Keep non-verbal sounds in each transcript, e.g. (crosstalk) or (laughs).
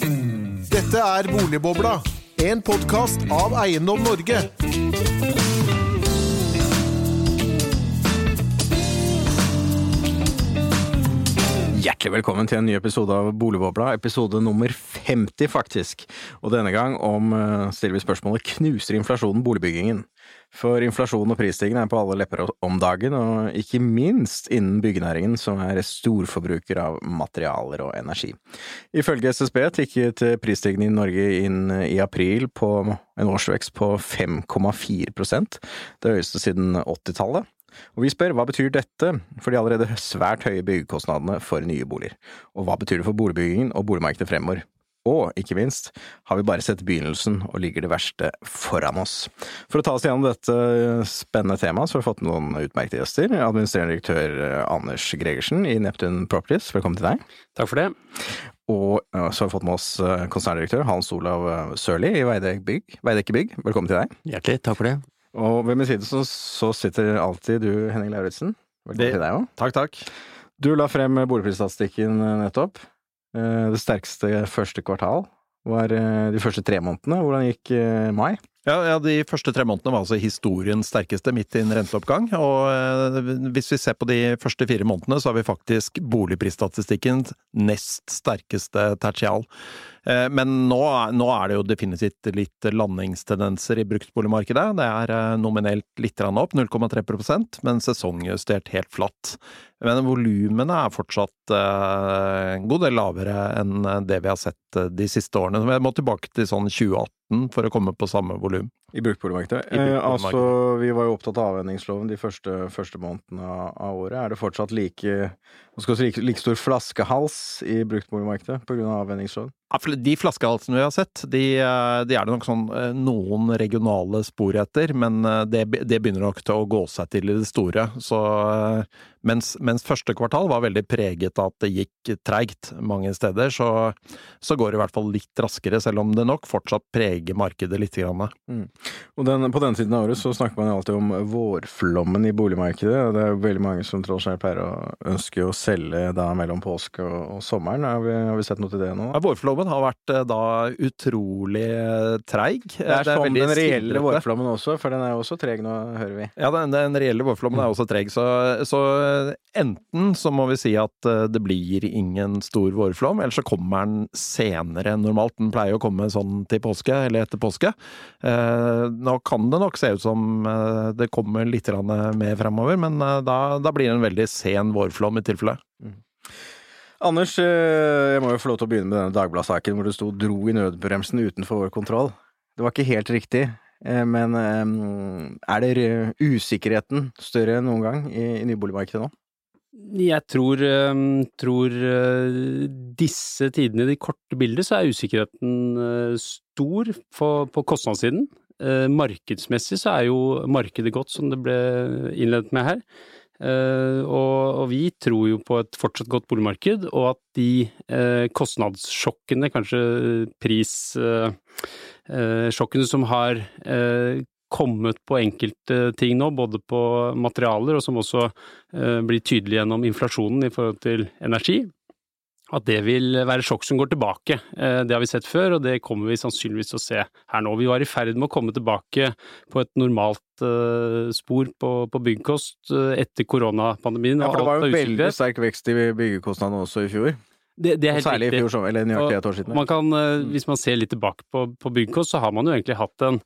Dette er Boligbobla, en podkast av Eiendom Norge. Hjertelig velkommen til en ny episode av Boligbobla, episode nummer 50 faktisk. Og denne gang om, eh, stiller vi spørsmålet knuser inflasjonen boligbyggingen? For inflasjon og prisstigning er på alle lepper om dagen, og ikke minst innen byggenæringen, som er storforbruker av materialer og energi. Ifølge SSB tikket prisstigningen i Norge inn i april på en årsvekst på 5,4% det høyeste siden 80-tallet. Og vi spør hva betyr dette for de allerede svært høye byggekostnadene for nye boliger, og hva betyr det for boligbyggingen og boligmarkedet fremover? Og ikke minst, har vi bare sett begynnelsen og ligger det verste foran oss? For å ta oss gjennom dette spennende temaet, så har vi fått noen utmerkede gjester. Administrerende direktør Anders Gregersen i Neptun Properties, velkommen til deg. Takk for det. Og eh, så har vi fått med oss eh, konserndirektør Hans Olav eh, Sørli i Veidekke Bygg. Veidekke Bygg, velkommen til deg. Hjertelig takk for det. Og ved min side så, så sitter alltid du, Henning Lauritzen. Velkommen Det- til deg òg. Takk, takk. Du la frem boligprisstatistikken nettopp. Eh, Det sterkeste første kvartal var eh, de første tre månedene. Hvordan gikk eh, mai? Ja, ja, De første tre månedene var altså historiens sterkeste midt i en renteoppgang. Og hvis vi ser på de første fire månedene, så har vi faktisk boligprisstatistikkens nest sterkeste tertial. Eh, Men nå, nå er det jo definitivt litt landingstendenser i bruktboligmarkedet. Det er eh, nominelt litt opp, 0,3 men sesongjustert helt flatt. Men volumene er fortsatt eh, en god del lavere enn det vi har sett de siste årene. Vi må tilbake til sånn 2018 for å komme på samme volum. I bruktboligmarkedet. Eh, altså, vi var jo opptatt av avhendingsloven de første, første månedene av, av året. Er det fortsatt like, like, like stor flaskehals i bruktboligmarkedet pga. avvenningsloven? Ja, for De flaskehalsene vi har sett, de, eh, de er det nok sånn eh, noen regionale spor etter, men eh, det, det begynner nok til å gå seg til i det store. Så, mens, mens første kvartal var veldig preget av at det gikk treigt mange steder, så, så går det i hvert fall litt raskere, selv om det nok fortsatt preger markedet litt. Grann. Og den, på denne tiden av året så snakker man alltid om vårflommen i boligmarkedet. og Det er jo veldig mange som tradisjonelt pleier å ønske å selge da mellom påske og, og sommeren. Har vi, har vi sett noe til det nå? Ja, Vårflommen har vært eh, da utrolig eh, treig. Det er som den reelle vårflommen også, for den er jo også treg nå, hører vi. Ja, den, den reelle vårflommen er også treg, så, så enten så må vi si at eh, det blir ingen stor vårflom, eller så kommer den senere enn normalt. Den pleier å komme sånn til påske, eller etter påske. Eh, nå kan det nok se ut som eh, det kommer litt mer fremover, men eh, da, da blir det en veldig sen vårflom i tilfelle. Anders, eh, jeg må jo få lov til å begynne med denne Dagbladet-saken hvor det sto 'dro i nødbremsen utenfor vår kontroll'. Det var ikke helt riktig, eh, men eh, er det usikkerheten større enn noen gang i, nyboligmarkedet nå? Jeg tror, eh, tror eh, disse tidene i det korte bildet så er usikkerheten eh, stor på, på kostnadssiden. Eh, Markedsmessig så er jo markedet godt, som det ble innledet med her. Eh, og, og vi tror jo på et fortsatt godt boligmarked, og at de eh, kostnadssjokkene, kanskje prissjokkene som har eh, kommet på enkelte ting nå, både på materialer og som også eh, blir tydelig gjennom inflasjonen i forhold til energi, at det vil være sjokk som går tilbake. Eh, Det har vi sett før, og det kommer vi sannsynligvis til å se her nå. Vi var i ferd med å komme tilbake på et normalt eh, spor på, på byggkost eh, etter koronapandemien. Ja, for det var jo veldig sterk vekst i byggekostnadene også i fjor. Det, det er helt særlig i fjor sommer, eller nøyaktig et år siden. Man kan, eh, hvis man ser litt tilbake på, på byggkost, så har man jo egentlig hatt en,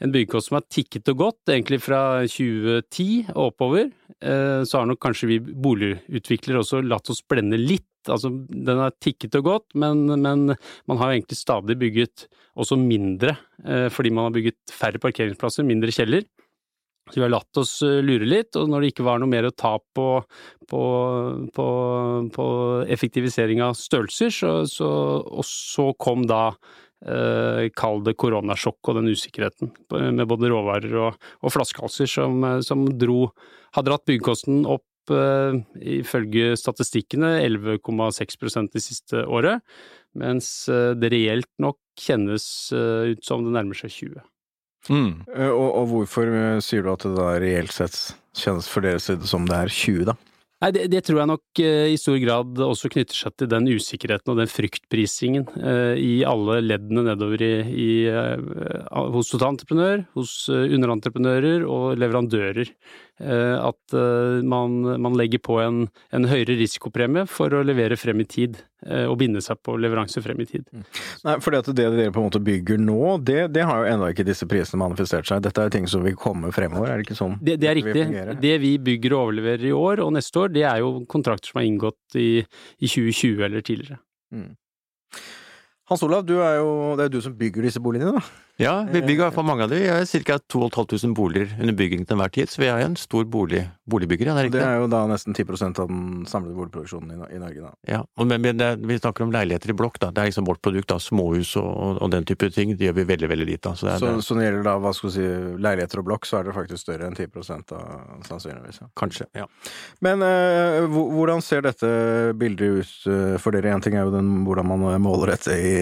en byggkost som har tikket og gått, egentlig fra 2010 og oppover. Eh, Så har nok kanskje vi boligutviklere også latt oss blende litt. Altså, den har tikket og gått, men, men man har jo egentlig stadig bygget også mindre, eh, fordi man har bygget færre parkeringsplasser, mindre kjeller. Så vi har latt oss eh, lure litt, og når det ikke var noe mer å ta på, på, på, på effektivisering av størrelser, så, så, og så kom da eh, Kall det koronasjokk og den usikkerheten med både råvarer og, og flaskehalser som, eh, som dro Har dratt byggekosten opp eh, ifølge statistikkene 11,6% det siste året, mens eh, det reelt nok kjennes ut som det nærmer seg 20. Mm. Eh, Og, og hvorfor eh, sier du at det da reelt sett kjennes for deres side som det er 20, da? Nei, det, det, tror jeg nok eh, i stor grad også knytter seg til den usikkerheten og den fryktprisingen eh, i alle leddene nedover i, i, eh, hos totalentreprenør, hos underentreprenører og leverandører. Eh, at eh, man, man, legger på en, en, høyere risikopremie for å levere frem i tid, og binde seg på leveranse frem i tid. Mm. Nei, fordi at det dere på en måte bygger nå, det, det har jo ennå ikke disse prisene manifestert seg. Dette er ting som vil komme fremover, er det ikke sånn? Det, det er riktig. Det vi bygger og overleverer i år og neste år, det er jo kontrakter som er inngått i, i 2020 eller tidligere. Mm. Hans Olav, er jo, det er jo du som bygger disse boligene, da? Ja, vi bygger i hvert fall mange av dem. Vi har ca. 2500 boliger under bygging til enhver tid, så vi er en stor bolig, boligbygger. Ja, det, er det er jo da nesten 10% av den samlede boligproduksjonen i, Norge, da. Ja, men, men det, vi snakker om leiligheter i blokk, da. Det er liksom vårt produkt, da. Småhus og, og, den type ting. Det gjør vi veldig, veldig lite av. Så, så, så, når det gjelder da, hva skal vi si, leiligheter og blokk, så er det faktisk større enn 10 av sannsynligvis? Ja. Kanskje, ja. Men øh, hvordan ser dette bildet ut uh, for dere? Én ting er jo den, hvordan man måler dette i,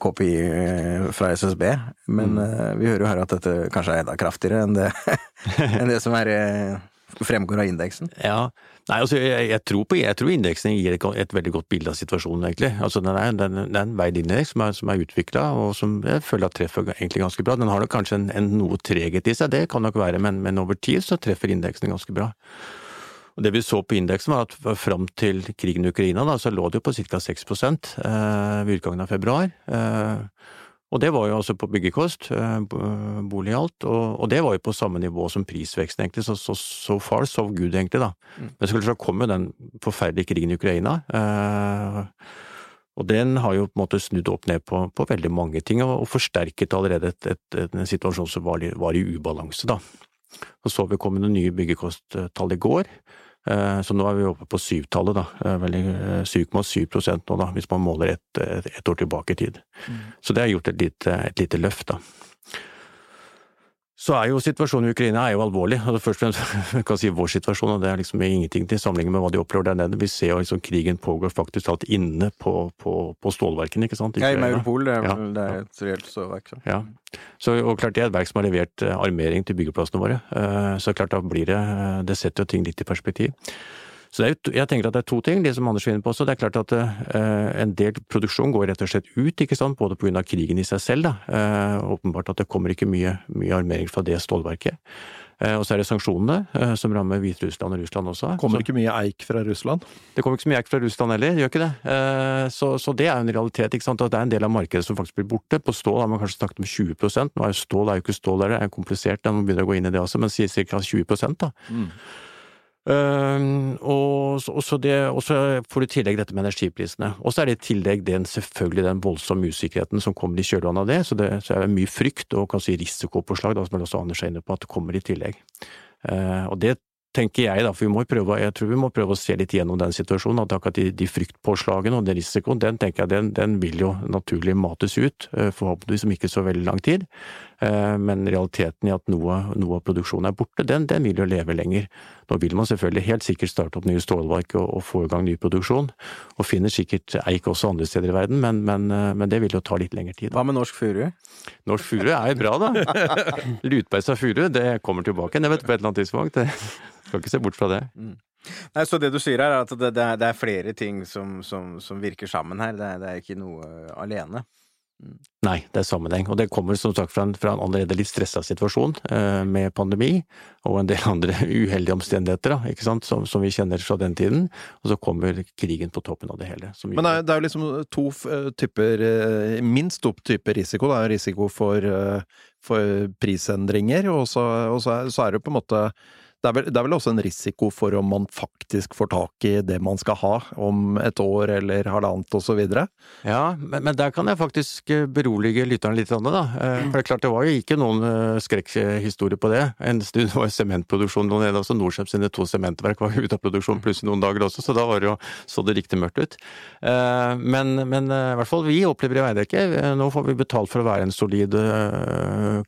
KPI uh, fra SSB. Men mm. Eh, vi hører jo her at dette kanskje er enda kraftigere enn det, (laughs) enn det som er, eh, fremgår av indeksen. Ja, Nei, altså jeg, jeg, tror på, jeg tror indeksen gir et, et, veldig godt bilde av situasjonen, egentlig. Altså den er, den, er en veid indeks som er, som er utvikla, og som jeg føler at treffer egentlig ganske bra. Den har nok kanskje en, en noe treghet i seg, det kan nok være, men, men over tid så treffer indeksen ganske bra. Og Det vi så på indeksen var at fram til krigen i Ukraina da, så lå det jo på ca. 6 eh, ved utgangen av februar. Eh, og det var jo altså på byggekost, eh, bolig alt, og, og, det var jo på samme nivå som prisveksten, egentlig, så so, so far so good, egentlig, da. Mm. Men så kom jo den forferdelige krigen i Ukraina, eh, og den har jo på en måte snudd opp ned på, på veldig mange ting, og, og forsterket allerede et, et, et, en situasjon som var, var i ubalanse, da. Og så vi kom det nye byggekosttall i går, så nå er vi oppe på syvtallet, da. 7,7 eh, nå, da, hvis man måler ett et år tilbake i tid. Mm. Så det har gjort et lite, et lite løft, da så er jo situasjonen i Ukraina er jo alvorlig. Altså først og fremst (laughs) kan si vår situasjon, og det er liksom ingenting til sammenligning med hva de opplever der nede. Vi ser jo liksom krigen pågår faktisk alt inne på, på, på stålverkene, ikke sant? I ja, i Maurpol, det er, ja, det er et reelt stålverk. Så. Ja. Så, og klart det er et verk som har levert eh, armering til byggeplassene våre. Eh, så klart da blir det Det setter jo ting litt i perspektiv. Så er, jeg tenker at det er to ting, det som Anders finner på også. Det er klart at uh, en del produksjon går rett og slett ut, ikke sant, både pga. krigen i seg selv. Da. Uh, åpenbart at det kommer ikke mye, mye armering fra det stålverket. Uh, og så er det sanksjonene, som rammer Hviterussland og Russland også. Kommer ikke mye eik fra Russland? Det kommer ikke så mye eik fra Russland heller, gjør ikke det. Så, så, det er en realitet. ikke sant, at Det er en del av markedet som faktisk blir borte. På stål har man kanskje snakket om 20 Nå er jo stål er jo ikke stål der, det er komplisert, man begynner å gå inn i det også, men sier ca. 20 da. Mm. Uh, og, så det, og så får du i tillegg dette med energiprisene. Og så er det i tillegg den, selvfølgelig den voldsomme usikkerheten som kommer i kjølvannet av det. Så det så er det mye frykt og kanskje risikopåslag, da, som også Anders er inne på, at det kommer i tillegg. Uh, og det tenker jeg, da, for vi må prøve, jeg tror vi må prøve å se litt gjennom den situasjonen. At akkurat de, de fryktpåslagene og den risikoen, den tenker jeg den, den vil jo naturlig mates ut, eh, forhåpentligvis om ikke så veldig lang tid. Eh, men realiteten i at noe, noe av produksjonen er borte, den, den, vil jo leve lenger. Nå vil man selvfølgelig helt sikkert starte opp nye stålverk og, og få i gang ny produksjon, og finner sikkert eik også andre steder i verden, men, men, eh, men det vil jo ta litt lengre tid. Hva med norsk furu? Norsk furu er jo bra, da. (laughs) Lutbeisa furu, det kommer tilbake jeg vet på et eller annet tidspunkt. Skal ikke se bort fra det. Mm. Nei, Så det du sier her, er at det, det, er, det er, flere ting som, som, som, virker sammen her, det er, det er ikke noe alene? Nei, det er sammenheng. Og det kommer som sagt fra en, fra en allerede litt stressa situasjon eh, med pandemi og en del (laughs) andre uheldige omstendigheter da, ikke sant, som, som, vi kjenner fra den tiden. Og så kommer krigen på toppen av det hele. Men det er, det er jo liksom to eh, typer, eh, minst to typer risiko. Det er risiko for, eh, for prisendringer, og så, og så er det jo på en måte det er, vel, det er, vel, også en risiko for om man faktisk får tak i det man skal ha om et år eller halvannet osv.? Ja, men, men, der kan jeg faktisk eh, berolige lytteren litt. Da. Eh, for det er klart, det var jo ikke noen eh, skrekkhistorie på det. En stund var sementproduksjonen nede altså Norcem sine to sementverk var ute av produksjon pluss noen dager også, så da var det jo, så det riktig mørkt ut. Men, men i hvert fall vi opplever i Veidekke, nå får vi betalt for å være en solid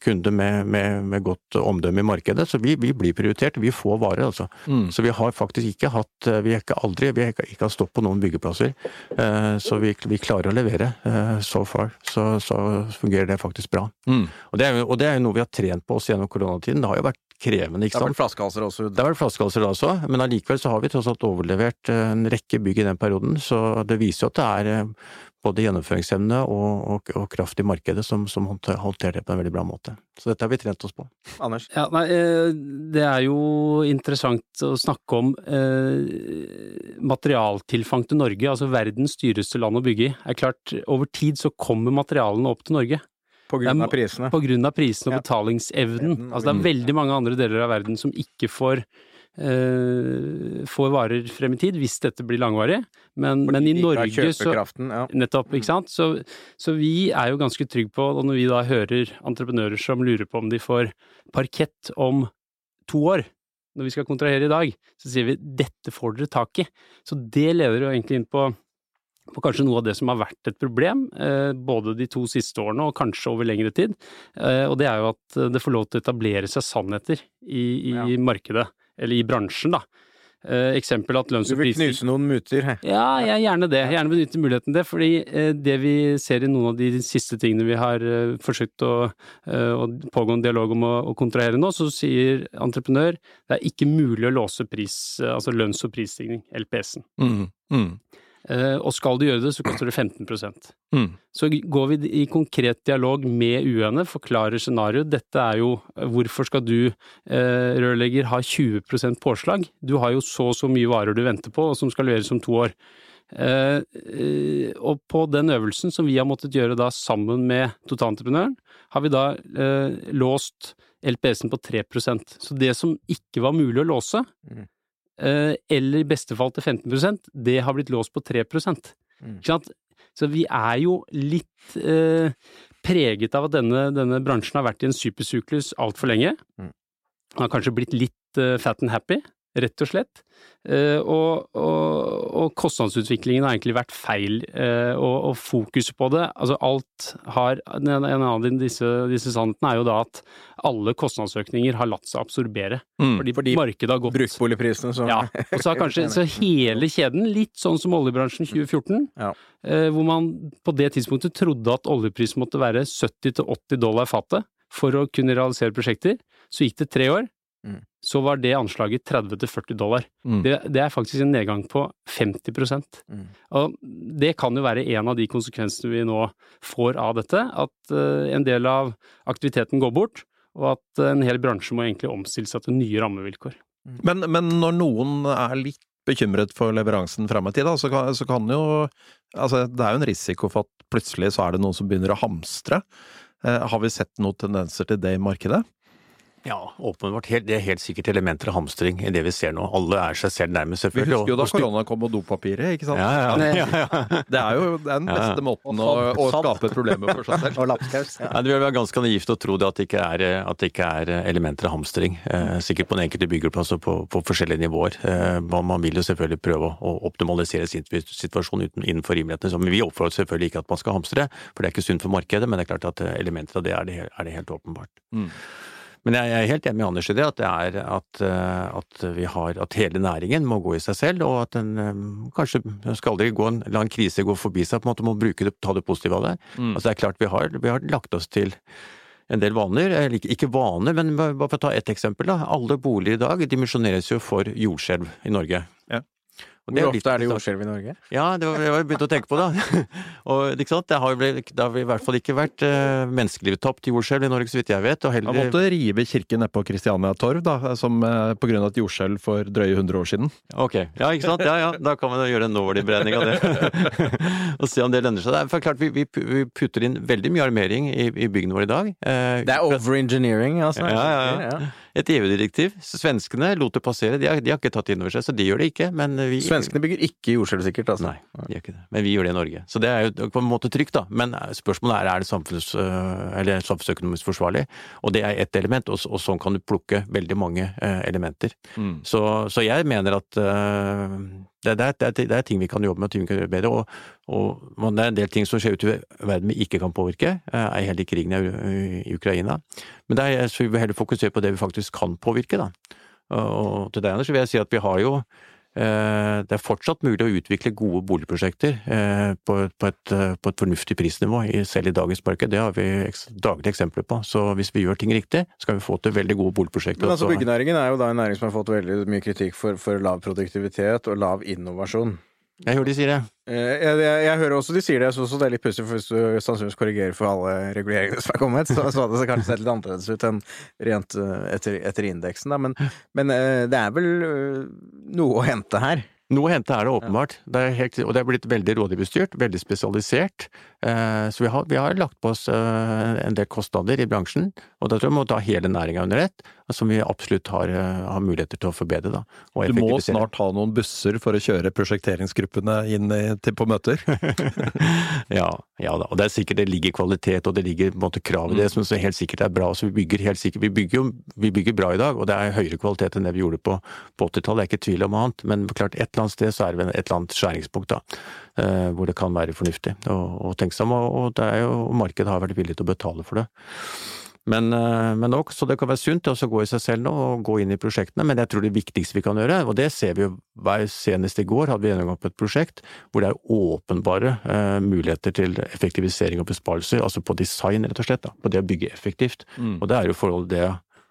kunde med, med, med godt omdømme i markedet, så vi, vi blir prioritert vi får varer, altså. Mm. Så vi har faktisk ikke hatt eh, Vi har ikke aldri vi har ikke hatt stopp på noen byggeplasser. Eh, så vi, vi klarer å levere eh, so far. Så, så fungerer det faktisk bra. Mm. Og, det er, og, det er, jo noe vi har trent på oss gjennom koronatiden. Det har jo vært krevende, ikke sant? Det har vært flaskehalser også. Det har vært flaskehalser da også, men allikevel så har vi tross alt overlevert en rekke bygg i den perioden, så det viser jo at det er både gjennomføringsevne og, og, og kraft i markedet som, som håndter- håndterer det på en veldig bra måte. Så dette har vi trent oss på. Anders? Ja, nei, eh, det er jo interessant å snakke om eh, materialtilfang til Norge, altså verdens dyreste land å bygge i. Er klart, over tid så kommer materialene opp til Norge. På grunn av prisene. På grunn av prisen og Ja. betalingsevnen. Altså det er veldig mange andre deler av verden som ikke får eh, får varer frem i tid, hvis dette blir langvarig. Men, men i Norge så ja. Nettopp, ikke sant. Så, så vi er jo ganske trygge på, og når vi da hører entreprenører som lurer på om de får parkett om to år, når vi skal kontrahere i dag, så sier vi dette får dere tak i. Så det leder jo egentlig inn på, på kanskje noe av det som har vært et problem, eh, både de to siste årene og kanskje over lengre tid. Eh, og det er jo at det får lov til å etablere seg sannheter i, i Ja. markedet, eller i bransjen, da. Eh, eksempel at lønns- Du vil knuse noen muter, he. ja, jeg gjerne det. Jeg gjerne benytte muligheten det. Fordi eh, det vi ser i noen av de siste tingene vi har eh, forsøkt å, eh, å pågå en dialog om å, å kontrahere nå, så sier entreprenør det er ikke mulig å låse pris, eh, altså lønns- og prisstigning, LPS-en. Mm, mm, og skal du gjøre det, så koster det 15 mm. Så går vi i konkret dialog med UNE, forklarer scenarioet. Dette er jo hvorfor skal du, eh, rørlegger, ha 20% påslag? Du har jo så og så mye varer du venter på, og som skal leveres om to år. Eh, eh, og på den øvelsen som vi har måttet gjøre da sammen med totalentreprenøren, har vi da eh, låst LPS-en på 3% Så det som ikke var mulig å låse, eh, eller i beste fall til 15% det har blitt låst på 3 Mm. Så vi er jo litt eh, preget av at denne, denne bransjen har vært i en supersyklus altfor lenge. Mm. Den har kanskje blitt litt eh, fat and happy, rett og slett. Eh, og, og, og kostnadsutviklingen har egentlig vært feil, eh, og, og fokuset på det Altså alt har En av disse, disse sannhetene er jo da at alle kostnadsøkninger har latt seg absorbere. Mm. Fordi, Fordi markedet har gått Bruktboligprisene, så ja, og så har kanskje så hele kjeden, litt sånn som oljebransjen 2014, Ja. eh, hvor man på det tidspunktet trodde at oljeprisen måtte være 70-80 dollar fatet for å kunne realisere prosjekter. Så gikk det tre år, Mm. Så var det anslaget 30-40 dollar. Mm. Det, det er faktisk en nedgang på 50 Mm. Og det kan jo være en av de konsekvensene vi nå får av dette, at eh, en del av aktiviteten går bort, og at en hel bransje må egentlig omstille seg til nye rammevilkår. Men, men når noen er litt bekymret for leveransen frem i tid, da, så, kan, så kan jo Altså, det er jo en risiko for at plutselig så er det noen som begynner å hamstre. Eh, har vi sett noen tendenser til det i markedet? Ja, åpenbart. Helt, det er helt sikkert elementer av hamstring i det vi ser nå. Alle er seg selv nærmest, selvfølgelig. Vi husker jo da korona kom og dopapiret, ikke sant? Ja, ja, ja. Det er jo den beste måten å, å skape problemer for seg selv. (laughs) Og lapskaus. Det vil være ganske naivt å tro det at det ikke er, at det ikke er elementer av hamstring. Eh, sikkert på den enkelte byggeplass og på, på forskjellige nivåer. Eh, man vil jo selvfølgelig prøve å, optimalisere sin situasjon uten, innenfor rimelighetene. Men vi oppfordrer selvfølgelig ikke at man skal hamstre, for det er ikke sunt for markedet. Men det er klart at eh, elementer av det er det, er det helt åpenbart. Mm. Men jeg er helt enig med Anders i det, at det er at, eh, at vi har At hele næringen må gå i seg selv, og at den eh, kanskje skal aldri gå en, la en krise gå forbi seg, på en måte må bruke det, ta det positive av det. Mm. Altså det er klart vi har, vi har lagt oss til en del vaner, ikke vaner, men bare for å ta ett eksempel. da. Alle boliger i dag dimensjoneres jo for jordskjelv i Norge. Ja. Hvor litt- ofte er det jordskjelv i Norge? Ja, det var det jeg begynte å tenke på da. (laughs) og ikke sant, det har, jo det har i hvert fall ikke vært uh, menneskelivet tapt til jordskjelv i Norge, så vidt jeg vet. Og Man måtte rive kirken nedpå Kristiania Torv, da, som, uh, på grunn av et jordskjelv for drøye 100 år siden. Ok, ja ikke sant. Ja ja, da kan man gjøre en nåverdiberegning av det. (laughs) og se om det lønner seg. Det er for klart, vi, vi vi putter inn veldig mye armering i, i byggene våre i dag. Uh, Det er overengineering, altså. Ja, ja, ja. Et EU-direktiv. Svenskene lot det passere, de har, de har ikke tatt det inn over seg, så de gjør det ikke. Men vi Svenskene bygger ikke jordskjelvsikkert, altså. Nei, de gjør ikke det. Men vi gjør det i Norge. Så det er jo på en måte trygt, da. Men spørsmålet er er det samfunns, øh, eller samfunnsøkonomisk forsvarlig. Og det er ett element, og, og sånn kan du plukke veldig mange eh, elementer. Mm. Så, så jeg mener at det, det, er, det, er, ting vi kan jobbe med, ting vi kan gjøre bedre. Og, og men det er en del ting som skjer ute i verden vi ikke kan påvirke. ei Er heller krigen i, Ukraina. Men er, vi vil heller fokusere på det vi faktisk kan påvirke, da. Og til deg, Anders, vil jeg si at vi har jo Eh, Det er fortsatt mulig å utvikle gode boligprosjekter eh, på et, på et, eh, på et fornuftig prisnivå, selv i dagens marked. Det har vi daglige eksempler på. Så hvis vi gjør ting riktig, skal vi få til veldig gode boligprosjekter. Men altså, byggenæringen er jo da en næring som har fått veldig mye kritikk for, for lav produktivitet og lav innovasjon. Jeg hører de sier det. Eh, Jeg, jeg, jeg hører også de sier det, jeg synes det er litt pussig, for hvis du sannsynligvis korrigerer for alle reguleringene som er kommet, så, så hadde det kanskje sett litt annerledes ut enn rent eh, etter, etter indeksen, da. Men, men eh, det er vel noe å hente her. Noe å hente er det åpenbart, det er helt, og det er blitt veldig rådgiverstyrt, veldig spesialisert. Så vi har, vi har lagt på oss en del kostnader i bransjen, og da tror jeg vi må ta hele næringa under ett, som vi absolutt har, eh, har muligheter til å forbedre. Da, og Du må snart ha noen busser for å kjøre prosjekteringsgruppene inn i, til, på møter. (laughs) ja, ja da, og det er sikkert det ligger kvalitet og det ligger måte krav i det som helt sikkert er bra. Så vi bygger helt sikkert, vi bygger vi bygger bra i dag, og det er høyere kvalitet enn det vi gjorde på, på 80-tallet, det er ikke tvil om annet. Men klart et eller annet sted så er det et eller annet skjæringspunkt da, eh, hvor det kan være fornuftig å, tenke seg om, og, og det er jo, markedet har vært villig til å betale for det. Men, eh, men nok, så det kan være sunt å gå i seg selv nå og gå inn i prosjektene, men jeg tror det viktigste vi kan gjøre, og det ser vi jo hver senest i går, hadde vi gjennomgang på et prosjekt hvor det er åpenbare eh, muligheter til effektivisering og besparelser, altså på design rett og slett, da, på det å bygge effektivt. Og det er jo forholdet det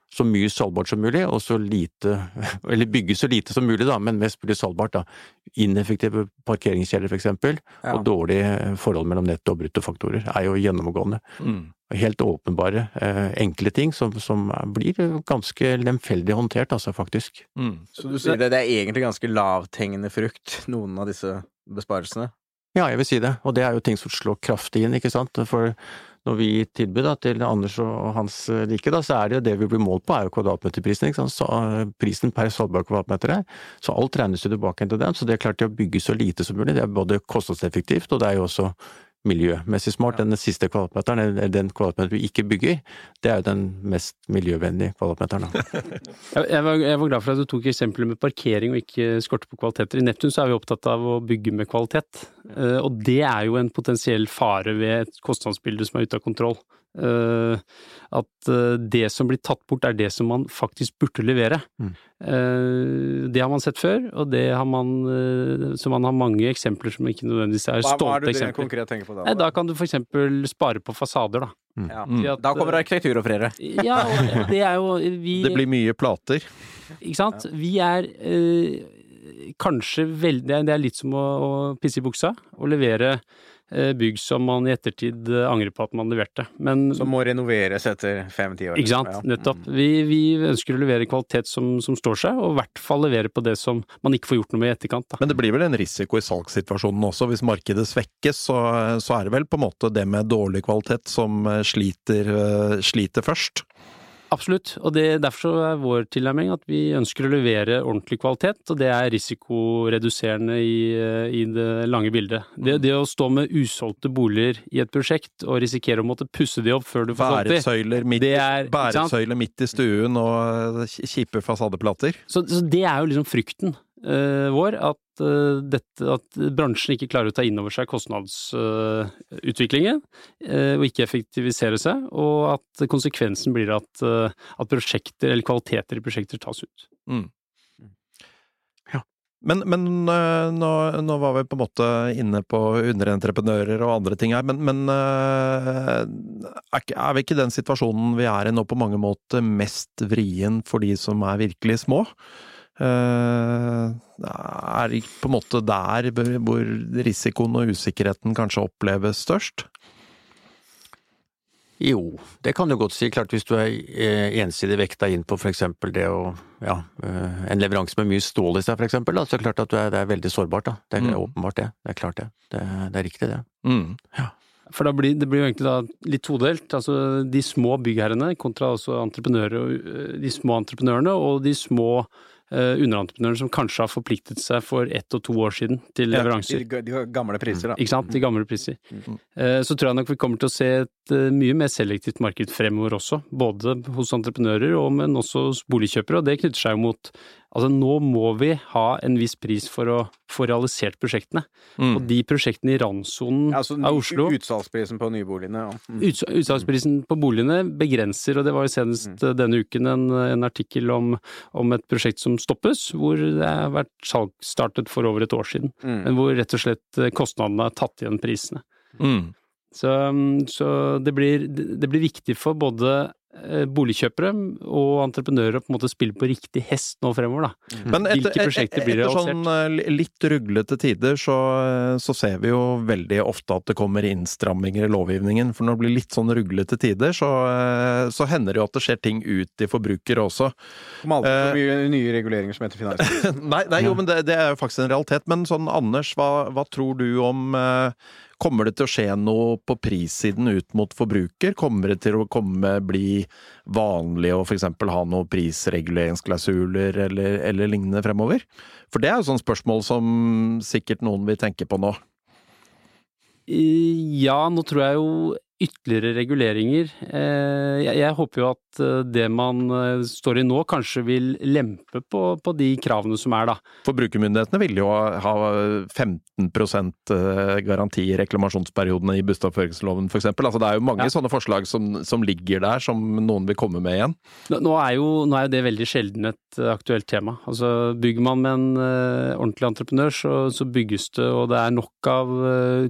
så mye salgbart som mulig, og så lite, (laughs) eller bygge så lite som mulig, da, men mest mulig salgbart. da. Ineffektive parkeringskjeller, for eksempel, Ja. og dårlig forhold mellom netto- og bruttofaktorer er jo gjennomgående. Mm. Helt åpenbare, eh, enkle ting som, som blir ganske lemfeldig håndtert, altså, faktisk. Mm. Så du sier det, det er egentlig ganske lavthengende frukt, noen av disse besparelsene? Ja, jeg vil si det, og det er jo ting som slår kraftig inn, ikke sant. For når vi gir tilbud da, til Anders og hans like, da, så er det jo det vi blir målt på, er jo kvadratmeterprisen. ikke sant? Så, eh, prisen per salgbar kvadratmeter her. Så alt regnes jo tilbake til den. Så det er klart det å bygge så lite som mulig. Det er både kostnadseffektivt, og det er jo også miljømessig smart. Den siste kvadratmeteren, eller den kvadratmeteren du ikke bygger, det er jo den mest miljøvennlige kvadratmeteren. (laughs) Jeg, var, jeg var glad for at du tok eksempelet med parkering og ikke skorte på kvaliteter. I Neptun så er vi opptatt av å bygge med kvalitet, Eh, og det er jo en potensiell fare ved et kostnadsbilde som er ute av kontroll. Eh, at uh, det som blir tatt bort, er det som man faktisk burde levere. Mm. Uh, det har man sett før, og det har man Så man har mange eksempler som ikke nødvendigvis er Hva, hva er det du eksempler. konkret tenker på da? Nei, da kan du for eksempel spare på fasader, da. ja. Mm. Fordi at, Da kommer arkitektur og flere. Ja, og det er jo vi Det blir mye plater. Ikke sant? Vi er eh, kanskje veldig det er- litt som å, å pisse i buksa. Å levere bygg som man i ettertid eh, angrer på at man leverte. Men Som må renoveres etter fem-ti år. Ikke sant? Ja. Nettopp. Vi, vi ønsker å levere kvalitet som, som står seg, og i hvert fall levere på det som man ikke får gjort noe med i etterkant. Da. Men det blir vel en risiko i salgssituasjonen også. Hvis markedet svekkes, så, så er det vel på en måte det med dårlig kvalitet som eh, sliter, eh, sliter først. Absolutt, og det, derfor er vår tilnærming at vi ønsker å levere ordentlig kvalitet, og det er risikoreduserende i, eh, i det lange bildet. Det, det å stå med usolgte boliger i et prosjekt og risikere å måtte pusse de opp før du får solgt de, det er- midt i stuen og eh, kjipe fasadeplater. Så, så det er jo liksom frykten eh, vår, at, eh, dette, at bransjen ikke klarer å ta inn over seg kostnadsutviklingen, eh, og ikke effektivisere seg, og at konsekvensen blir at, eh, at prosjekter, eller kvaliteter i prosjekter tas ut. Men, men øh, nå, nå var vi på en måte inne på underentreprenører og andre ting her, men, men er vi ikke den situasjonen vi er i nå på mange måter mest vrien for de som er virkelig små? Uh, er det på en måte der hvor risikoen og usikkerheten kanskje oppleves størst? Jo, det kan du godt si. Klart hvis du er eh, ensidig vekta inn på for eksempel det å ja, eh, en leveranse med mye stål i seg, for eksempel, da, så er det klart at du er, det er veldig sårbart. da. Det er Mm. åpenbart det. Det er klart det. Det, det er riktig, det. Mm. For da blir, det blir jo egentlig da litt todelt. Altså de små byggherrene kontra også entreprenører, og, de små entreprenørene og de små øh, underentreprenørene som kanskje har forpliktet seg for ett og to år siden til leveranser. de, de gamle priser, da. Ikke sant? De gamle priser. Mm. Eh, Så tror jeg nok vi kommer til å se et et eh, mye mer selektivt marked fremover også, både hos entreprenører og men også hos boligkjøpere, og det knytter seg jo mot Altså nå må vi ha en viss pris for å få realisert prosjektene. Mm. Og de prosjektene i randsonen Ja, altså, av Oslo Utsalgsprisen på nyboligene. Ja. Mm. Uts- Utsalgsprisen på boligene begrenser, og det var jo senest Mm. eh, denne uken en, en artikkel om, om et prosjekt som stoppes, hvor det har vært salgsstartet for over et år siden, Mm. men hvor rett og slett eh, kostnadene har tatt igjen prisene. Mm. Så, mm, så det, blir, det blir viktig for både boligkjøpere og entreprenører på en måte spille på riktig hest nå fremover, da. Men etter, Hvilke prosjekter blir etter sånn eh, litt ruglete tider, så, så ser vi jo veldig ofte at det kommer innstramminger i lovgivningen. For når det blir litt sånn ruglete tider, så, eh, så hender det jo at det skjer ting ut i forbrukere også. Kom aldri Eh, for mye nye reguleringer som heter finans. (laughs) Nei, nei jo, men det, det er jo faktisk en realitet. Men sånn, Anders, hva, hva tror du om eh, Kommer det til å skje noe på prissiden ut mot forbruker? Kommer det til å komme, bli vanlig å f.eks. ha noen prisreguleringsklausuler eller, eller lignende fremover? For det er jo sånn spørsmål som sikkert noen vil tenke på nå. Ja, nå tror jeg jo ytterligere reguleringer. Eh, Jeg, håper jo at eh, det man eh, står i nå, kanskje vil lempe på, på de kravene som er, da. Forbrukermyndighetene ville jo ha ha 15 eh, garanti i reklamasjonsperiodene i bustadoppføringsloven f.eks. Altså, det er jo mange Ja. sånne forslag som, som ligger der, som noen vil komme med igjen. Nå er jo, nå er jo det veldig sjelden et aktuelt tema. Altså Bygger man med en ordentlig entreprenør, så, så bygges det, og det er nok av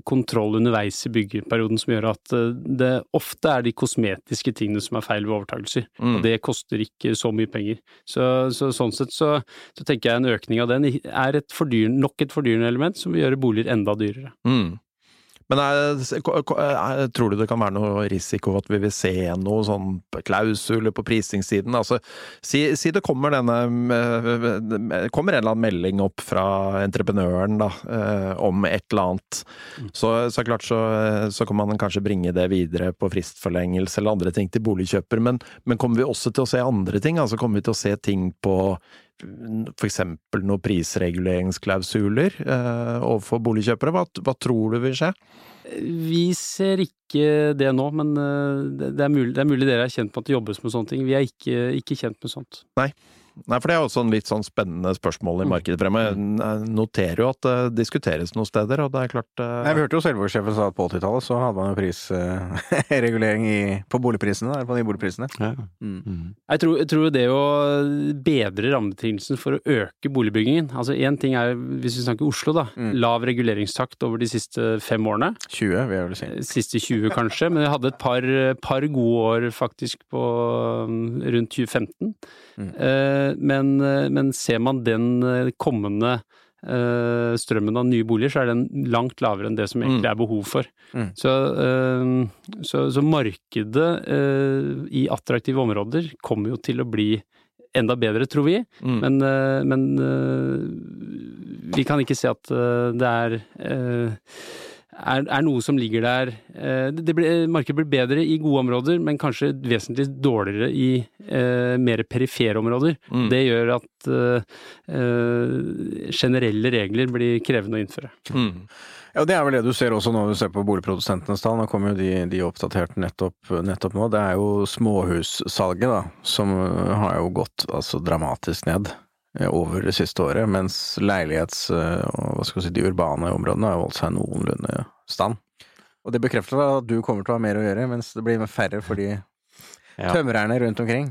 kontroll underveis i byggeperioden som gjør at det ofte er de kosmetiske tingene som er feil ved overtakelser. Mm. Og det koster ikke så mye penger. Så, så sånn sett så, så tenker jeg en økning av den er et fordyr, nok et fordyrende element som vil gjøre boliger enda dyrere. Mm. Men er, ko- ko- er, tror du det kan være noe risiko at vi vil se noe sånn klausuler på prisingssiden? Altså, si, si det kommer denne eh, kommer en eller annen melding opp fra entreprenøren da, eh, om et eller annet. Så, så klart så, så kan man kanskje bringe det videre på fristforlengelse eller andre ting til boligkjøper, men, men kommer vi også til å se andre ting? Altså kommer vi til å se ting på for eksempel noen prisreguleringsklausuler eh, overfor boligkjøpere? Hva, hva tror du vil skje? Vi ser ikke det nå, men eh, det det er mulig, det er mulig dere er kjent med at det jobbes med sånne ting. Vi er ikke, ikke kjent med sånt. Nei, for det er også en litt sånn spennende spørsmål i markedet fremme. Jeg noterer jo at det diskuteres noen steder, og det er klart uh... Nei, vi hørte jo Selvårssjefen sa at på 80-tallet så hadde man jo prisregulering (laughs) på boligprisene, der, på nyboligprisene. Ja. Mm. Mm. Jeg tror, jeg tror det å bedre rammebetingelsene for å øke boligbyggingen Altså én ting er, hvis vi snakker Oslo, da. Mm. Lav reguleringstakt over de siste fem årene. 20, vil jeg vel si. Siste 20 kanskje, men vi hadde et par, par gode år faktisk på rundt 2015. Mm. Eh, men, eh, men ser man den eh, kommende eh, strømmen av nye boliger, så er den langt lavere enn det som egentlig er behov for. Mm. Så, eh, så, så markedet eh, i attraktive områder kommer jo til å bli enda bedre, tror vi. mm. Men, eh, men eh, vi kan ikke se at eh, det er, eh, er er noe som ligger der eh, det ble, Markedet blir bedre i gode områder, men kanskje vesentlig dårligere i eh, mer perifere områder. Mm. Det gjør at eh, eh, generelle regler blir krevende å innføre. Mm. Ja, Det er vel det du ser også når du ser på boligprodusentenes tall. Nå kommer jo de, de oppdatert nettopp, nettopp nå. Det er jo småhussalget da, som har jo gått altså dramatisk ned over det siste året, mens leilighets- eh, og si, de urbane områdene har holdt seg noenlunde stand. Og det bekrefter at du kommer til å ha mer å gjøre, mens det blir færre for de Ja. tømrerne rundt omkring.